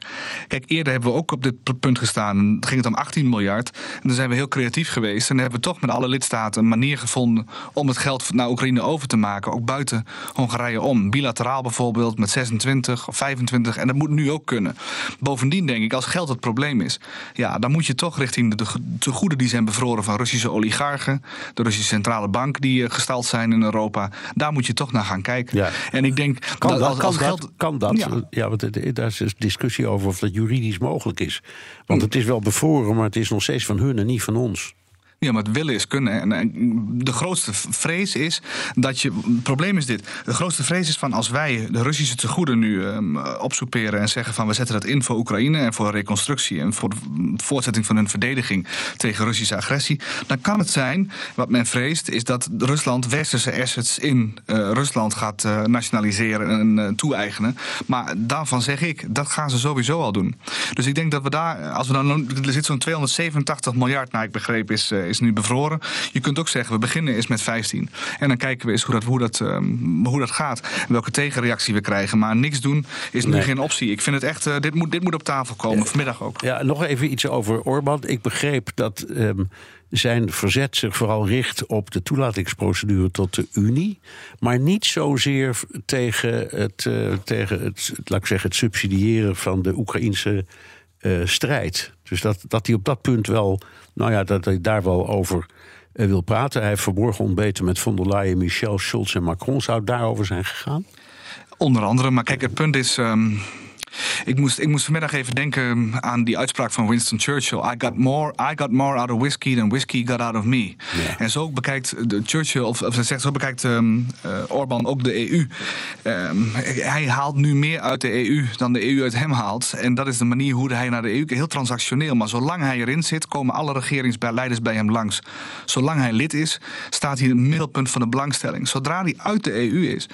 Kijk, eerder hebben we ook op dit punt gestaan. Dan ging het om 18 miljard. En dan zijn we heel creatief geweest. En dan hebben we toch met alle lidstaten een manier gevonden om het geld naar Oekraïne over te maken. Ook buiten Hongarije om. Bilateraal bijvoorbeeld met 26 of 25. En dat moet nu ook kunnen. Bovendien denk ik, als geld het probleem is, ja, dan moet je toch richting de tegoeden die zijn bevroren van Russische oligarchen, de Russische centrale bank die eh, gestald zijn in Europa, daar moet je toch naar gaan kijken. Ja. En ik denk Kan dat dat? als, kan, als dat geld. kan dat? Ja. Ja, want het- daar is dus discussie over of dat juridisch mogelijk is. Want het is wel bevroren, maar het is nog steeds van hun en niet van ons. Ja, maar het willen is kunnen. En, de grootste vrees is dat je. Het probleem is dit. De grootste vrees is van als wij de Russische tegoeden nu ehm, opsoeperen en zeggen van we zetten dat in voor Oekraïne en voor reconstructie en voor de voortzetting van hun verdediging tegen Russische agressie, dan kan het zijn, wat men vreest, is dat Rusland westerse assets in eh, Rusland gaat eh, nationaliseren en eh, toe-eigenen. Maar daarvan zeg ik, dat gaan ze sowieso al doen. Dus ik denk dat we daar, als we dan, er zit zo'n 287 miljard, naar ik begreep, is, is nu bevroren. Je kunt ook zeggen, we beginnen eens met 15. En dan kijken we eens hoe dat, hoe dat, ehm, hoe dat gaat. En welke tegenreactie we krijgen. Maar niks doen is nu Nee. geen optie. Ik vind het echt, eh, dit, moet, dit moet op tafel komen. Vanmiddag ook. Ja, nog even iets over Orbán. Ik begreep dat ehm, zijn verzet zich vooral richt op de toelatingsprocedure tot de Unie. Maar niet zozeer tegen het, eh, tegen het, laat ik zeggen, het subsidiëren van de Oekraïnse eh, strijd. Dus dat, dat hij op dat punt wel, nou ja, dat hij daar wel over eh, wil praten. Hij heeft verborgen ontbeten met von der Leyen, Michel, Schulz en Macron. Zou het daarover zijn gegaan? Onder andere. Maar kijk, het punt is. ehm, Ik moest, ik moest vanmiddag even denken aan die uitspraak van Winston Churchill. I got more, I got more out of whiskey than whiskey got out of me. En zo bekijkt de Churchill, of, of zegt, zo bekijkt um, uh, Orbán ook de EU. Um, hij haalt nu meer uit de EU dan de EU uit hem haalt. En dat is de manier hoe hij naar de EU heel transactioneel. Maar zolang hij erin zit, komen alle regeringsleiders bij hem langs. Zolang hij lid is, staat hij in het middelpunt van de belangstelling. Zodra hij uit de EU is,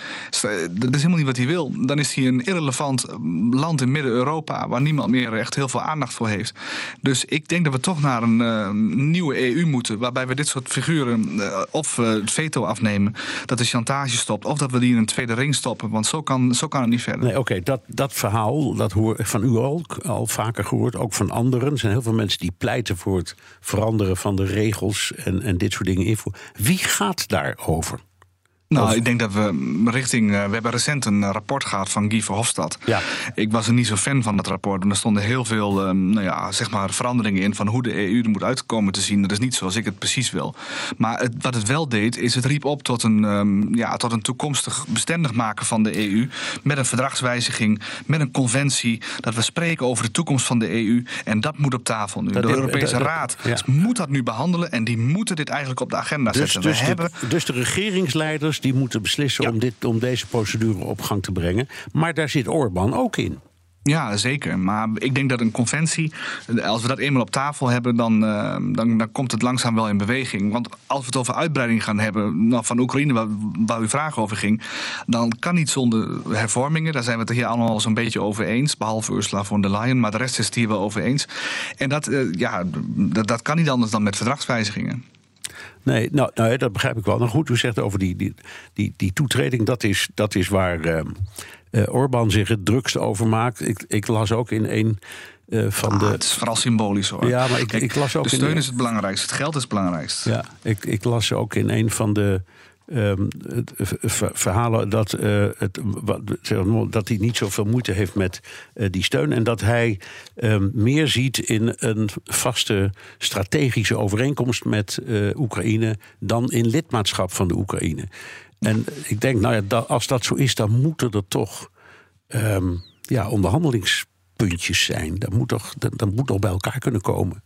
dat is helemaal niet wat hij wil. Dan is hij een irrelevant land in Midden-Europa, waar niemand meer echt heel veel aandacht voor heeft. Dus ik denk dat we toch naar een uh, nieuwe EU moeten, waarbij we dit soort figuren uh, of uh, het veto afnemen, dat de chantage stopt, of dat we die in een tweede ring stoppen. Want zo kan, zo kan het niet verder. Nee, oké, dat, dat verhaal, dat hoor van u al, al vaker gehoord, ook van anderen. Er zijn heel veel mensen die pleiten voor het veranderen van de regels en, en dit soort dingen. Wie gaat daarover? Nou, ik denk dat we richting. Uh, we hebben recent een uh, rapport gehad van Guy Verhofstadt. Ja. Ik was er niet zo fan van dat rapport. En er stonden heel veel uh, nou ja, zeg maar veranderingen in van hoe de EU er moet uitkomen te zien. Dat is niet zoals ik het precies wil. Maar het, wat het wel deed, is het riep op tot een, um, ja, tot een toekomstig bestendig maken van de EU. Met een verdragswijziging, met een conventie. Dat we spreken over de toekomst van de EU. En dat moet op tafel nu. Dat de Europese dat- dat- Raad ja. moet dat nu behandelen. En die moeten dit eigenlijk op de agenda Dus, zetten. dus, we hebben. de, dus de regeringsleiders die moeten beslissen Ja. om, dit, om deze procedure op gang te brengen. Maar daar zit Orbán ook in. Ja, zeker. Maar ik denk dat een conventie, als we dat eenmaal op tafel hebben, dan, eh, dan, dan komt het langzaam wel in beweging. Want als we het over uitbreiding gaan hebben nou, van Oekraïne, waar, waar uw vraag over ging, dan kan niet zonder hervormingen. Daar zijn we het hier allemaal zo'n beetje over eens, behalve Ursula von der Leyen, maar de rest is het hier wel over eens. En dat, eh, ja, dat, dat kan niet anders dan met verdragswijzigingen. Nee, nou, nou, dat begrijp ik wel. Nou goed, u zegt over die, die, die, die toetreding, dat is, dat is waar eh, Orbán zich het drukst over maakt. Ik, ik las ook in een eh, van Ah, de. het is vooral symbolisch hoor. Ja, maar ik- ik las ook de steun is het belangrijkste, het geld is het belangrijkste. Ja, ik, ik las ook in een van de ehm, ver- verhalen dat, eh, het, zeg maar, dat hij niet zoveel moeite heeft met eh, die steun. En dat hij ehm, meer ziet in een vaste strategische overeenkomst met eh, Oekraïne dan in lidmaatschap van de Oekraïne. En ik denk, nou ja, da- als dat zo is, dan moeten er toch ehm, ja, onderhandelingspuntjes zijn. Dat moet, toch, dat, dat moet toch bij elkaar kunnen komen.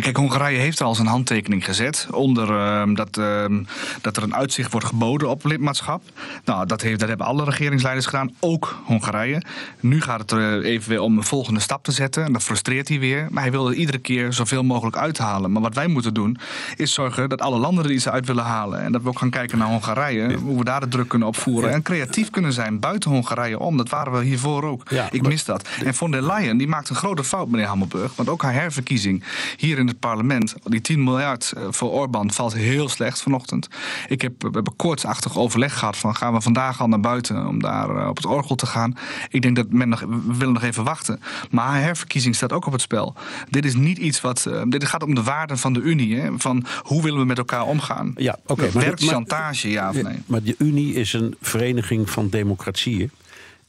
Kijk, Hongarije heeft al zijn handtekening gezet onder ehm, dat, ehm, dat er een uitzicht wordt geboden op lidmaatschap. Nou, dat, heeft, dat hebben alle regeringsleiders gedaan, ook Hongarije. Nu gaat het er even weer om een volgende stap te zetten. En dat frustreert hij weer. Maar hij wil er iedere keer zoveel mogelijk uithalen. Maar wat wij moeten doen, is zorgen dat alle landen er iets uit willen halen. En dat we ook gaan kijken naar Hongarije, hoe we daar de druk kunnen opvoeren. En creatief kunnen zijn buiten Hongarije om. Dat waren we hiervoor ook. Ja, Ik mis dat. En von der Leyen die maakt een grote fout, meneer Hammelburg. Want ook haar herverkiezing hier in het parlement, die 10 miljard eh, voor Orbán, valt heel slecht vanochtend. Ik heb, we hebben koortsachtig overleg gehad van gaan we vandaag al naar buiten om daar eh, op het orgel te gaan. Ik denk dat men nog, we willen nog even wachten. Maar herverkiezing staat ook op het spel. Dit is niet iets wat. eh, dit gaat om de waarden van de Unie. Hè? Van hoe willen we met elkaar omgaan? Ja, oké. maar- Werkt chantage, ja of nee? Maar de Unie is een vereniging van democratieën.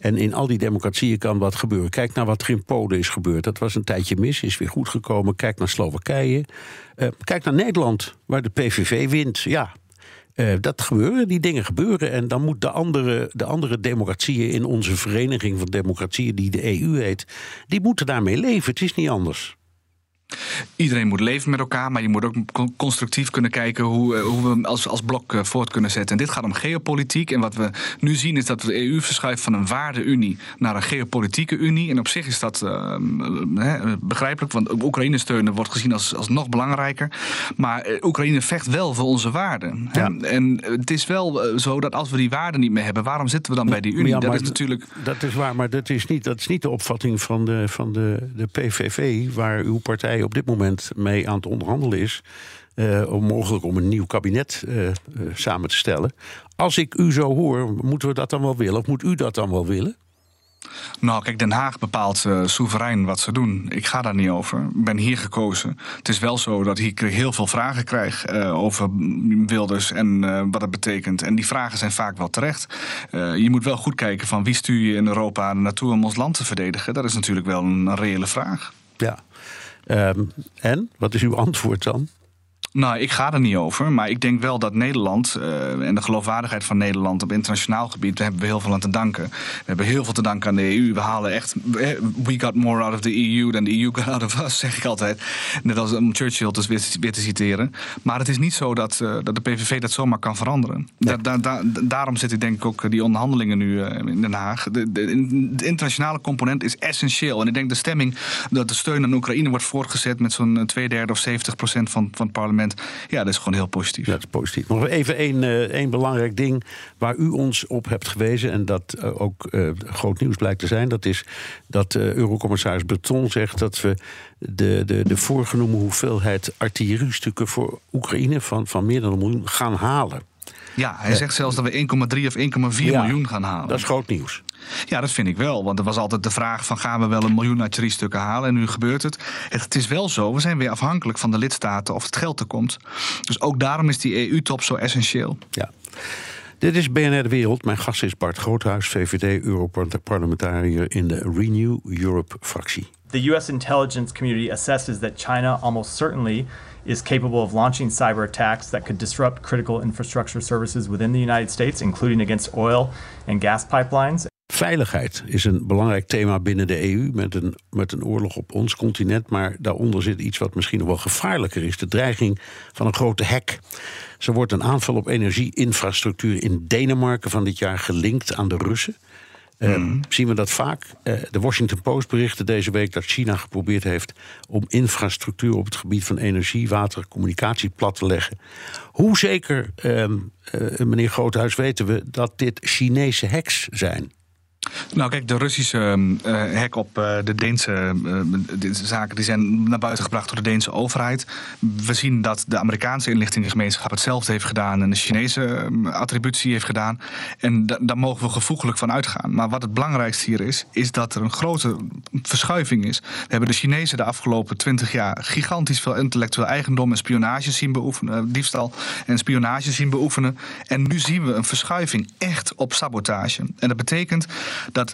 En in al die democratieën kan wat gebeuren. Kijk naar wat er in Polen is gebeurd. Dat was een tijdje mis, is weer goed gekomen. Kijk naar Slowakije. Eh, kijk naar Nederland, waar de PVV wint. Ja, eh, dat gebeuren, die dingen gebeuren. En dan moet de andere, de andere democratieën in onze vereniging van democratieën, die de EU heet, die moeten daarmee leven. Het is niet anders. Iedereen moet leven met elkaar, maar je moet ook con- constructief kunnen kijken hoe, eh, hoe we als, als blok eh, voort kunnen zetten. En dit gaat om geopolitiek. En wat we nu zien is dat de EU verschuift van een waardeunie naar een geopolitieke unie. En op zich is dat eh, eh, begrijpelijk, want Oekraïne steunen wordt gezien als, als nog belangrijker. Maar Oekraïne vecht wel voor onze waarden. Ja. En het is wel zo dat als we die waarden niet meer hebben, waarom zitten we dan bij die unie? Ja, dat is natuurlijk. Dat is waar, maar dat is niet, dat is niet de opvatting van, de, van de, de PVV, waar uw partij op dit moment mee aan het onderhandelen is. eh, om mogelijk om een nieuw kabinet eh, eh, samen te stellen. Als ik u zo hoor, moeten we dat dan wel willen? Of moet u dat dan wel willen? Nou, kijk, Den Haag bepaalt eh, soeverein wat ze doen. Ik ga daar niet over. Ik ben hier gekozen. Het is wel zo dat ik heel veel vragen krijg over Wilders en wat het betekent. En die vragen zijn vaak wel terecht. Je moet wel goed kijken van wie stuur je in Europa naartoe om ons land te verdedigen. Dat is natuurlijk wel een reële vraag. Ja. Ehm, en, wat is uw antwoord dan? Nou, ik ga er niet over. Maar ik denk wel dat Nederland uh, en de geloofwaardigheid van Nederland op internationaal gebied, daar hebben we heel veel aan te danken. We hebben heel veel te danken aan de EU. We halen echt. We got more out of the EU than the EU got out of us, zeg ik altijd. Net als om Churchill dus weer, weer te citeren. Maar het is niet zo dat, uh, dat de PVV dat zomaar kan veranderen. Nee. Da, da, daarom zit ik denk ik ook die onderhandelingen nu uh, in Den Haag. De, de, de, internationale component is essentieel. En ik denk de stemming dat de steun aan Oekraïne wordt voortgezet met zo'n twee derde of 70 procent van, van het parlement ja, dat is gewoon heel positief. Dat is positief. Nog even één, uh, één belangrijk ding waar u ons op hebt gewezen... en dat uh, ook uh, groot nieuws blijkt te zijn... dat is dat Eurocommissaris Breton zegt dat we de, de, de voorgenomen hoeveelheid artilleriestukken... voor Oekraïne van, van meer dan een miljoen gaan halen. Ja, hij zegt zelfs dat we 1,3 of 1,4 ja, miljoen gaan halen. Dat is groot nieuws. Ja, dat vind ik wel. Want er was altijd de vraag van gaan we wel een miljoen artilleriestukken halen? En nu gebeurt het. Het is wel zo, we zijn weer afhankelijk van de lidstaten of het geld er komt. Dus ook daarom is die EU-top zo essentieel. Ja. Dit is BNR De Wereld. Mijn gast is Bart Groothuis, VVD-Europarlementariër in de Renew Europe-fractie. The US intelligence community assesses that China almost certainly is capable of launching cyber attacks that could disrupt critical infrastructure services within the United States, including against oil and gas pipelines. Veiligheid is een belangrijk thema binnen de EU met een, met een oorlog op ons continent. Maar daaronder zit iets wat misschien nog wel gevaarlijker is: de dreiging van een grote hack. Zo wordt een aanval op energieinfrastructuur in Denemarken van dit jaar gelinkt aan de Russen. Mm. zien we dat vaak. Uh, de Washington Post berichtte deze week dat China geprobeerd heeft om infrastructuur op het gebied van energie, water, communicatie plat te leggen. Hoe zeker, uh, meneer Groothuis, weten we dat dit Chinese hacks zijn? Nou, kijk, de Russische hek op uh, de Deense uh, zaken die zijn naar buiten gebracht door de Deense overheid. We zien dat de Amerikaanse inlichtingengemeenschap hetzelfde heeft gedaan en de Chinese attributie heeft gedaan. En da daar mogen we gevoeglijk van uitgaan. Maar wat het belangrijkste hier is, is dat er een grote verschuiving is. We hebben de Chinezen de afgelopen twintig jaar gigantisch veel intellectueel eigendom en spionage zien beoefenen, diefstal en spionage zien beoefenen. En nu zien we een verschuiving echt op sabotage. En dat betekent dat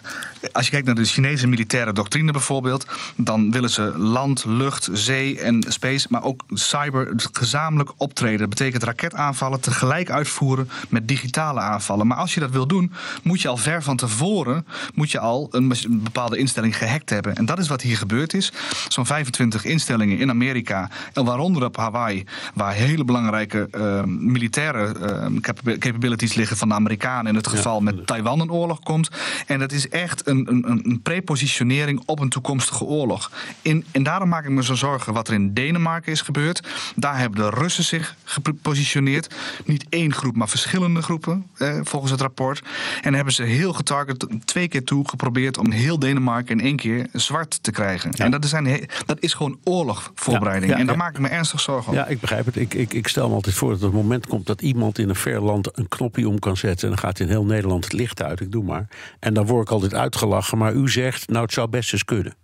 als je kijkt naar de Chinese militaire doctrine bijvoorbeeld, dan willen ze land, lucht, zee en space, maar ook cyber gezamenlijk optreden. Dat betekent raketaanvallen tegelijk uitvoeren met digitale aanvallen. Maar als je dat wil doen, moet je al ver van tevoren moet je al een bepaalde instelling gehackt hebben. En dat is wat hier gebeurd is. Zo'n 25 instellingen in Amerika, en waaronder op Hawaii, waar hele belangrijke uh, militaire uh, capabilities liggen van de Amerikanen in het geval ja. met Taiwan een oorlog komt. En dat is echt een, een, een prepositionering op een toekomstige oorlog. In, en daarom maak ik me zo zorgen wat er in Denemarken is gebeurd. Daar hebben de Russen zich gepositioneerd. Niet één groep, maar verschillende groepen, eh, volgens het rapport. En hebben ze heel getarget twee keer toe geprobeerd om heel Denemarken in één keer zwart te krijgen. Ja. En dat is, een, dat is gewoon oorlogvoorbereiding. Ja, ja, en daar maak ik me ernstig zorgen om. Ja, ik begrijp het. Ik, ik, ik stel me altijd voor dat een moment komt dat iemand in een ver land een knopje om kan zetten. En dan gaat in heel Nederland het licht uit. Ik doe maar. En dan word ik altijd uitgelachen. Maar u zegt, nou, het zou best eens kunnen.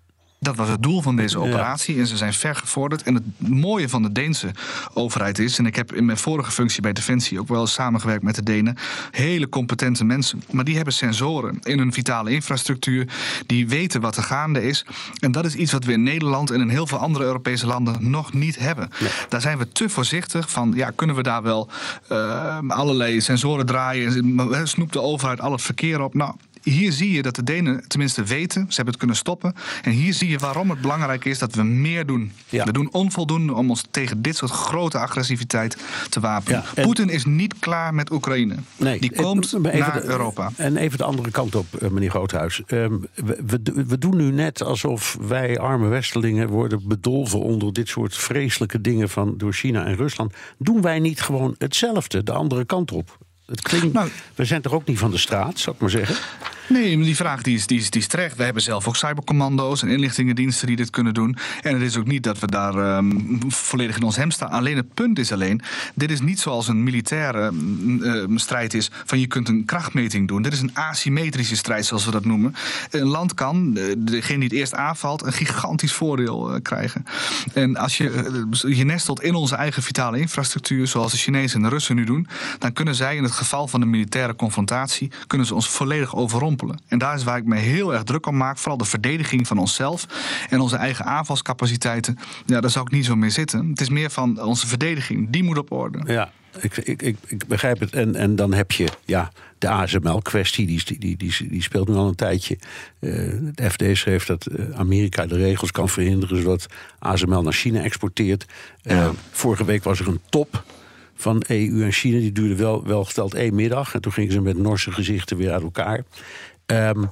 Dat was het doel van deze operatie ja. en ze zijn ver gevorderd. En het mooie van de Deense overheid is, en ik heb in mijn vorige functie bij Defensie ook wel eens samengewerkt met de Denen, hele competente mensen. Maar die hebben sensoren in hun vitale infrastructuur, die weten wat er gaande is. En dat is iets wat we in Nederland en in heel veel andere Europese landen nog niet hebben. Ja. Daar zijn we te voorzichtig van, ja, kunnen we daar wel uh, allerlei sensoren draaien, snoept de overheid al het verkeer op? Nou, hier zie je dat de Denen tenminste weten, ze hebben het kunnen stoppen. En hier zie je waarom het belangrijk is dat we meer doen. Ja. We doen onvoldoende om ons tegen dit soort grote agressiviteit te wapenen. Ja. Poetin is niet klaar met Oekraïne. Nee, Die komt naar de, Europa. En even de andere kant op, eh, meneer Groothuis. Um, we, we, we, doen nu net alsof wij arme Westelingen worden bedolven onder dit soort vreselijke dingen van door China en Rusland. Doen wij niet gewoon hetzelfde, de andere kant op? Het klinkt, nou, we zijn toch ook niet van de straat, zou ik maar zeggen? Nee, die vraag die is, die, is, die is terecht. We hebben zelf ook cybercommando's en inlichtingendiensten die dit kunnen doen. En het is ook niet dat we daar um, volledig in ons hem staan. Alleen het punt is alleen, dit is niet zoals een militaire uh, strijd is van je kunt een krachtmeting doen. Dit is een asymmetrische strijd, zoals we dat noemen. Een land kan, degene die het eerst aanvalt, een gigantisch voordeel uh, krijgen. En als je uh, je nestelt in onze eigen vitale infrastructuur, zoals de Chinezen en de Russen nu doen, dan kunnen zij in het geval van een militaire confrontatie kunnen ze ons volledig overrompelen. En daar is waar ik me heel erg druk om maak. Vooral de verdediging van onszelf en onze eigen aanvalscapaciteiten. Ja, daar zou ik niet zo mee zitten. Het is meer van onze verdediging. Die moet op orde. Ja, ik, ik, ik, ik begrijp het. En, en dan heb je ja, de ASML-kwestie, die, die, die, die, speelt nu al een tijdje. Uh, de FD schreef dat eh, Amerika de regels kan verhinderen... zodat ASML naar China exporteert. Uh, vorige week was er een top van EU en China. Die duurde wel, wel geteld één middag. En toen gingen ze met Norse gezichten weer uit elkaar. Um,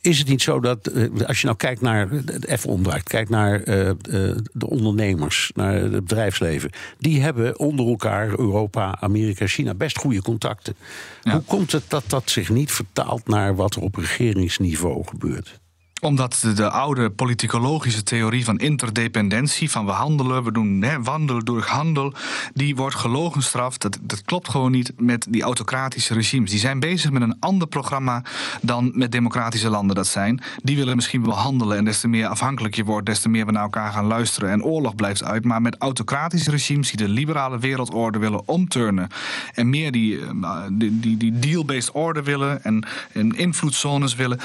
is het niet zo dat, eh, als je nou kijkt naar, even omdraait, kijkt naar uh, de ondernemers, naar het bedrijfsleven, die hebben onder elkaar, Europa, Amerika, China, best goede contacten. Hoe komt het dat dat zich niet vertaalt naar wat er op regeringsniveau gebeurt? Omdat de, de, oude politicologische theorie van interdependentie, van we handelen, we doen hè, wandel door handel, die wordt gelogenstraft. Dat, dat klopt gewoon niet met die autocratische regimes. Die zijn bezig met een ander programma dan met democratische landen dat zijn. Die willen misschien wel handelen en des te meer afhankelijk je wordt, des te meer we naar elkaar gaan luisteren en oorlog blijft uit. Maar met autocratische regimes die de liberale wereldorde willen omturnen en meer die, eh, die, die, deal-based order willen en, en invloedzones willen,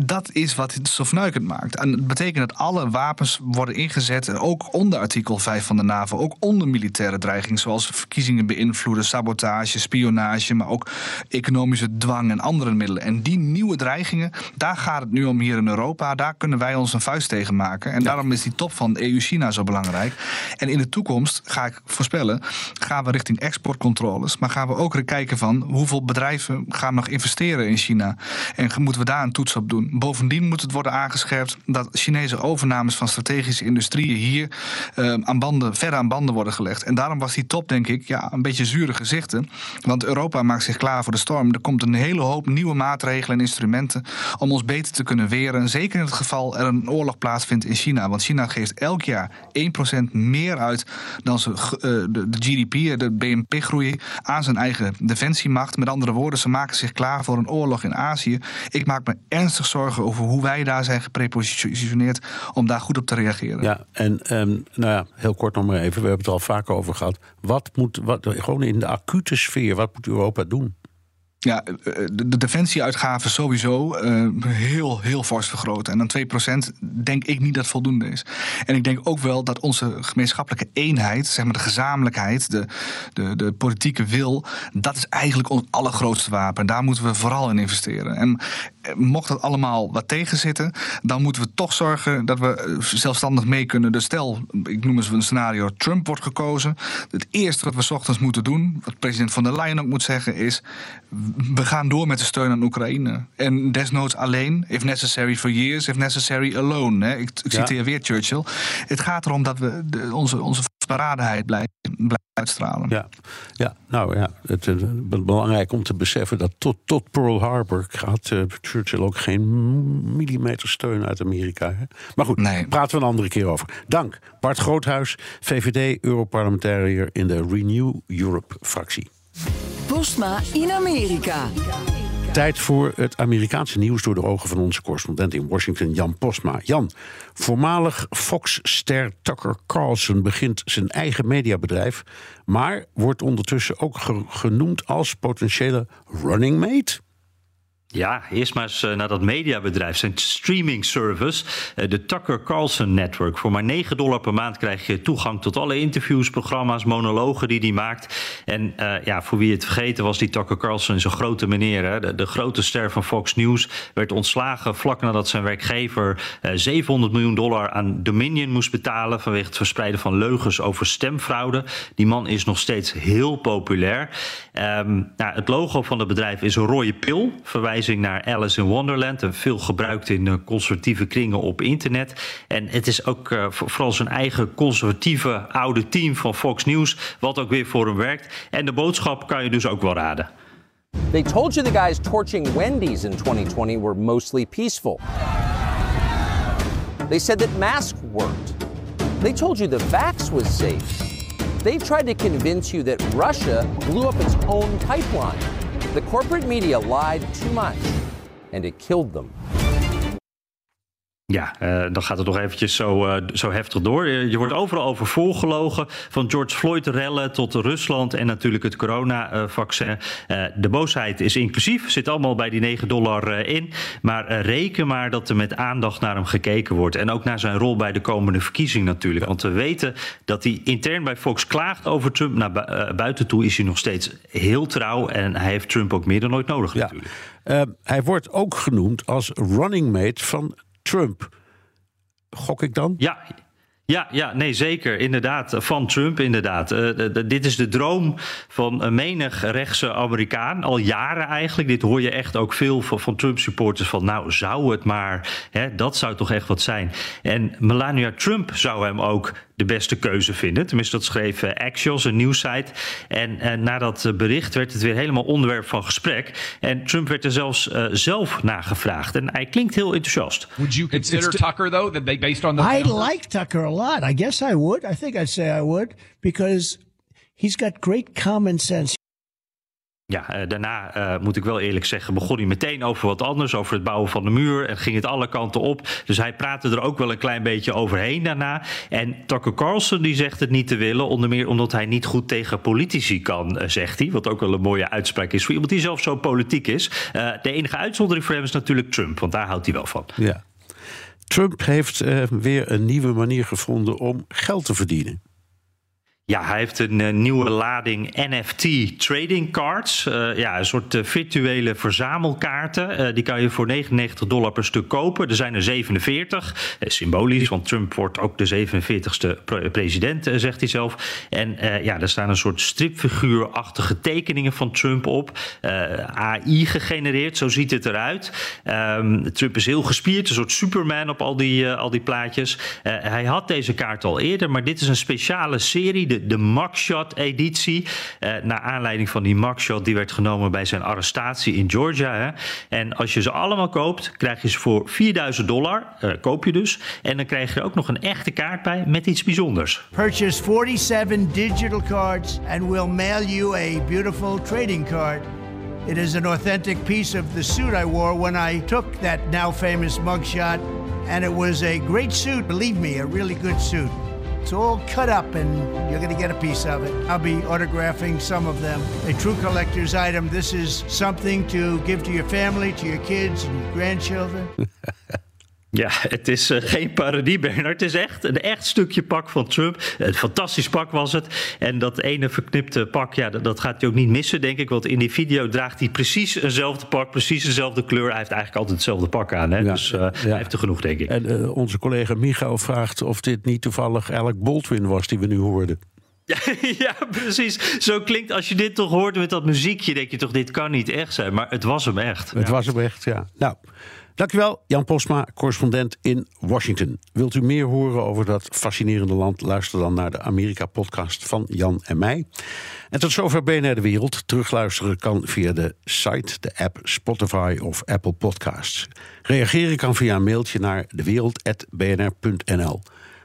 dat is wat zo fnuikend maakt. En dat betekent dat alle wapens worden ingezet, ook onder artikel 5 van de NAVO, ook onder militaire dreiging, zoals verkiezingen beïnvloeden, sabotage, spionage, maar ook economische dwang en andere middelen. En die nieuwe dreigingen, daar gaat het nu om hier in Europa. Daar kunnen wij ons een vuist tegen maken. En daarom is die top van EU-China zo belangrijk. En in de toekomst, ga ik voorspellen, gaan we richting exportcontroles. Maar gaan we ook kijken van hoeveel bedrijven gaan nog investeren in China. En moeten we daar een toets op doen. Bovendien moet het worden aangescherpt dat Chinese overnames van strategische industrieën hier uh, aan banden, verder aan banden worden gelegd. En daarom was die top, denk ik, ja, een beetje zure gezichten. Want Europa maakt zich klaar voor de storm. Er komt een hele hoop nieuwe maatregelen en instrumenten om ons beter te kunnen weren. Zeker in het geval er een oorlog plaatsvindt in China. Want China geeft elk jaar 1% meer uit dan ze, uh, de, de GDP, de BNP-groei, aan zijn eigen defensiemacht. Met andere woorden, ze maken zich klaar voor een oorlog in Azië. Ik maak me ernstig zorgen over hoe wij daar zijn geprepositioneerd om daar goed op te reageren. Ja, en um, nou ja, heel kort nog maar even, we hebben het al vaak over gehad. Wat moet, wat, gewoon in de acute sfeer, wat moet Europa doen? Ja, eh, de, de defensieuitgaven sowieso uh, heel, heel fors vergroten. En dan 2% denk ik niet dat voldoende is. En ik denk ook wel dat onze gemeenschappelijke eenheid, zeg maar de gezamenlijkheid, de, de, de politieke wil, dat is eigenlijk ons allergrootste wapen. En daar moeten we vooral in investeren. En eh, mocht dat allemaal wat tegenzitten, dan moeten we toch zorgen dat we zelfstandig mee kunnen. Dus stel, ik noem eens een scenario, Trump wordt gekozen. Het eerste wat we ochtends moeten doen, wat president van der Leyen ook moet zeggen, is we gaan door met de steun aan Oekraïne. En desnoods alleen, if necessary for years, if necessary alone. Hè. Ik, ik citeer weer Churchill. Het gaat erom dat we de, onze, onze vastberadenheid blijven, blijven uitstralen. Ja, ja nou ja, het is belangrijk om te beseffen dat tot, tot Pearl Harbor gaat uh, Churchill ook geen millimeter steun uit Amerika. Hè? Maar goed, nee. praten we een andere keer over. Dank, Bart Groothuis, VVD-Europarlementariër in de Renew Europe-fractie. Postma in Amerika. Tijd voor het Amerikaanse nieuws door de ogen van onze correspondent in Washington, Jan Postma. Jan, voormalig Fox-ster Tucker Carlson begint zijn eigen mediabedrijf, maar wordt ondertussen ook genoemd als potentiële running mate. Ja, eerst maar eens eh, naar dat mediabedrijf, zijn streaming service, eh, de Tucker Carlson Network. Voor maar 9 dollar per maand krijg je toegang tot alle interviews, programma's, monologen die hij maakt. En uh, ja, voor wie het vergeten was, die Tucker Carlson is een grote meneer. Hè? De, grote ster van Fox News werd ontslagen vlak nadat zijn werkgever uh, 700 miljoen dollar aan Dominion moest betalen vanwege het verspreiden van leugens over stemfraude. Die man is nog steeds heel populair. Um, nou, het logo van het bedrijf is een rode pil, verwijzing naar Alice in Wonderland. Veel gebruikt in conservatieve kringen op internet. En het is ook uh, vooral zijn eigen conservatieve oude team van Fox News. Wat ook weer voor hem werkt. En de boodschap kan je dus ook wel raden. They told you the guys torching Wendy's in 2020 were mostly peaceful. They said that masks worked. They told you the vax was safe. They tried to convince you that Russia blew up its own pipeline. The corporate media lied too much, and it killed them. Ja, uh, dan gaat het nog eventjes zo, uh, zo heftig door. Je wordt overal over volgelogen. Van George Floyd-rellen tot Rusland en natuurlijk het coronavaccin. Uh, de boosheid is inclusief, zit allemaal bij die 9 dollar in. Maar reken maar dat er met aandacht naar hem gekeken wordt. En ook naar zijn rol bij de komende verkiezing natuurlijk. Want we weten dat hij intern bij Fox klaagt over Trump. Naar buiten toe is hij nog steeds heel trouw. En hij heeft Trump ook meer dan ooit nodig ja. natuurlijk. hij wordt ook genoemd als running mate van Trump. Gok ik dan? Ja, ja, ja, nee, zeker. Inderdaad, van Trump, inderdaad. Uh, dit is de droom van menig rechtse Amerikaan. Al jaren eigenlijk. Dit hoor je echt ook veel van, van Trump-supporters. Van nou, zou het maar. Hè, dat zou toch echt wat zijn. En Melania Trump zou hem ook de beste keuze vinden. Tenminste, dat schreef uh, Axios, een nieuwssite. En uh, na dat bericht werd het weer helemaal onderwerp van gesprek. En Trump werd er zelfs uh, zelf nagevraagd. En hij klinkt heel enthousiast. Would you consider it's, it's Tucker, though, that they based on the... I like Tucker a lot. I guess I would. I think I'd say I would. Because he's got great common sense. Ja, uh, daarna uh, moet ik wel eerlijk zeggen, begon hij meteen over wat anders, over het bouwen van de muur en ging het alle kanten op. Dus hij praatte er ook wel een klein beetje overheen daarna. En Tucker Carlson die zegt het niet te willen, onder meer omdat hij niet goed tegen politici kan, uh, zegt hij. Wat ook wel een mooie uitspraak is voor iemand die zelf zo politiek is. de enige uitzondering voor hem is natuurlijk Trump, want daar houdt hij wel van. Ja. Trump heeft weer een nieuwe manier gevonden om geld te verdienen. Ja, hij heeft een uh, nieuwe lading NFT trading cards. Uh, ja, een soort uh, virtuele verzamelkaarten. die kan je voor 99 dollar per stuk kopen. Er zijn er 47. symbolisch, want Trump wordt ook de 47ste pre president, zegt hij zelf. En ja, er staan een soort stripfiguurachtige tekeningen van Trump op. AI gegenereerd, zo ziet het eruit. Um, Trump is heel gespierd, een soort Superman op al die, al die plaatjes. hij had deze kaart al eerder, maar dit is een speciale serie de, de mugshot-editie. Uh, naar aanleiding van die mugshot die werd genomen bij zijn arrestatie in Georgia. Hè. En als je ze allemaal koopt, krijg je ze voor 4000 dollar. Uh, koop je dus. En dan krijg je ook nog een echte kaart bij met iets bijzonders. Purchase 47 digital cards and we'll mail you a beautiful trading card. It is an authentic piece of the suit I wore when I took that now famous mugshot. And it was a great suit, believe me, a really good suit. It's all cut up and you're going to get a piece of it. I'll be autographing some of them. A true collector's item. This is something to give to your family, to your kids and grandchildren. Ja, het is uh, geen parodie, Bernard. Het is echt een echt stukje pak van Trump. Een fantastisch pak was het. En dat ene verknipte pak, ja, dat, dat, gaat hij ook niet missen, denk ik. Want in die video draagt hij precies eenzelfde pak, precies dezelfde kleur. Hij heeft eigenlijk altijd hetzelfde pak aan. Hè? Ja, dus uh, ja. hij heeft er genoeg, denk ik. En uh, onze collega Michał vraagt of dit niet toevallig Alec Baldwin was die we nu hoorden. ja, precies. Zo klinkt als je dit toch hoort met dat muziekje, denk je toch, dit kan niet echt zijn. Maar het was hem echt. Het ja. was hem echt, ja. Nou. Dankjewel, Jan Posma, correspondent in Washington. Wilt u meer horen over dat fascinerende land? Luister dan naar de Amerika-podcast van Jan en mij. En tot zover BNR De Wereld. Terugluisteren kan via de site, de app Spotify of Apple Podcasts. Reageren kan via een mailtje naar dewereld.bnr.nl.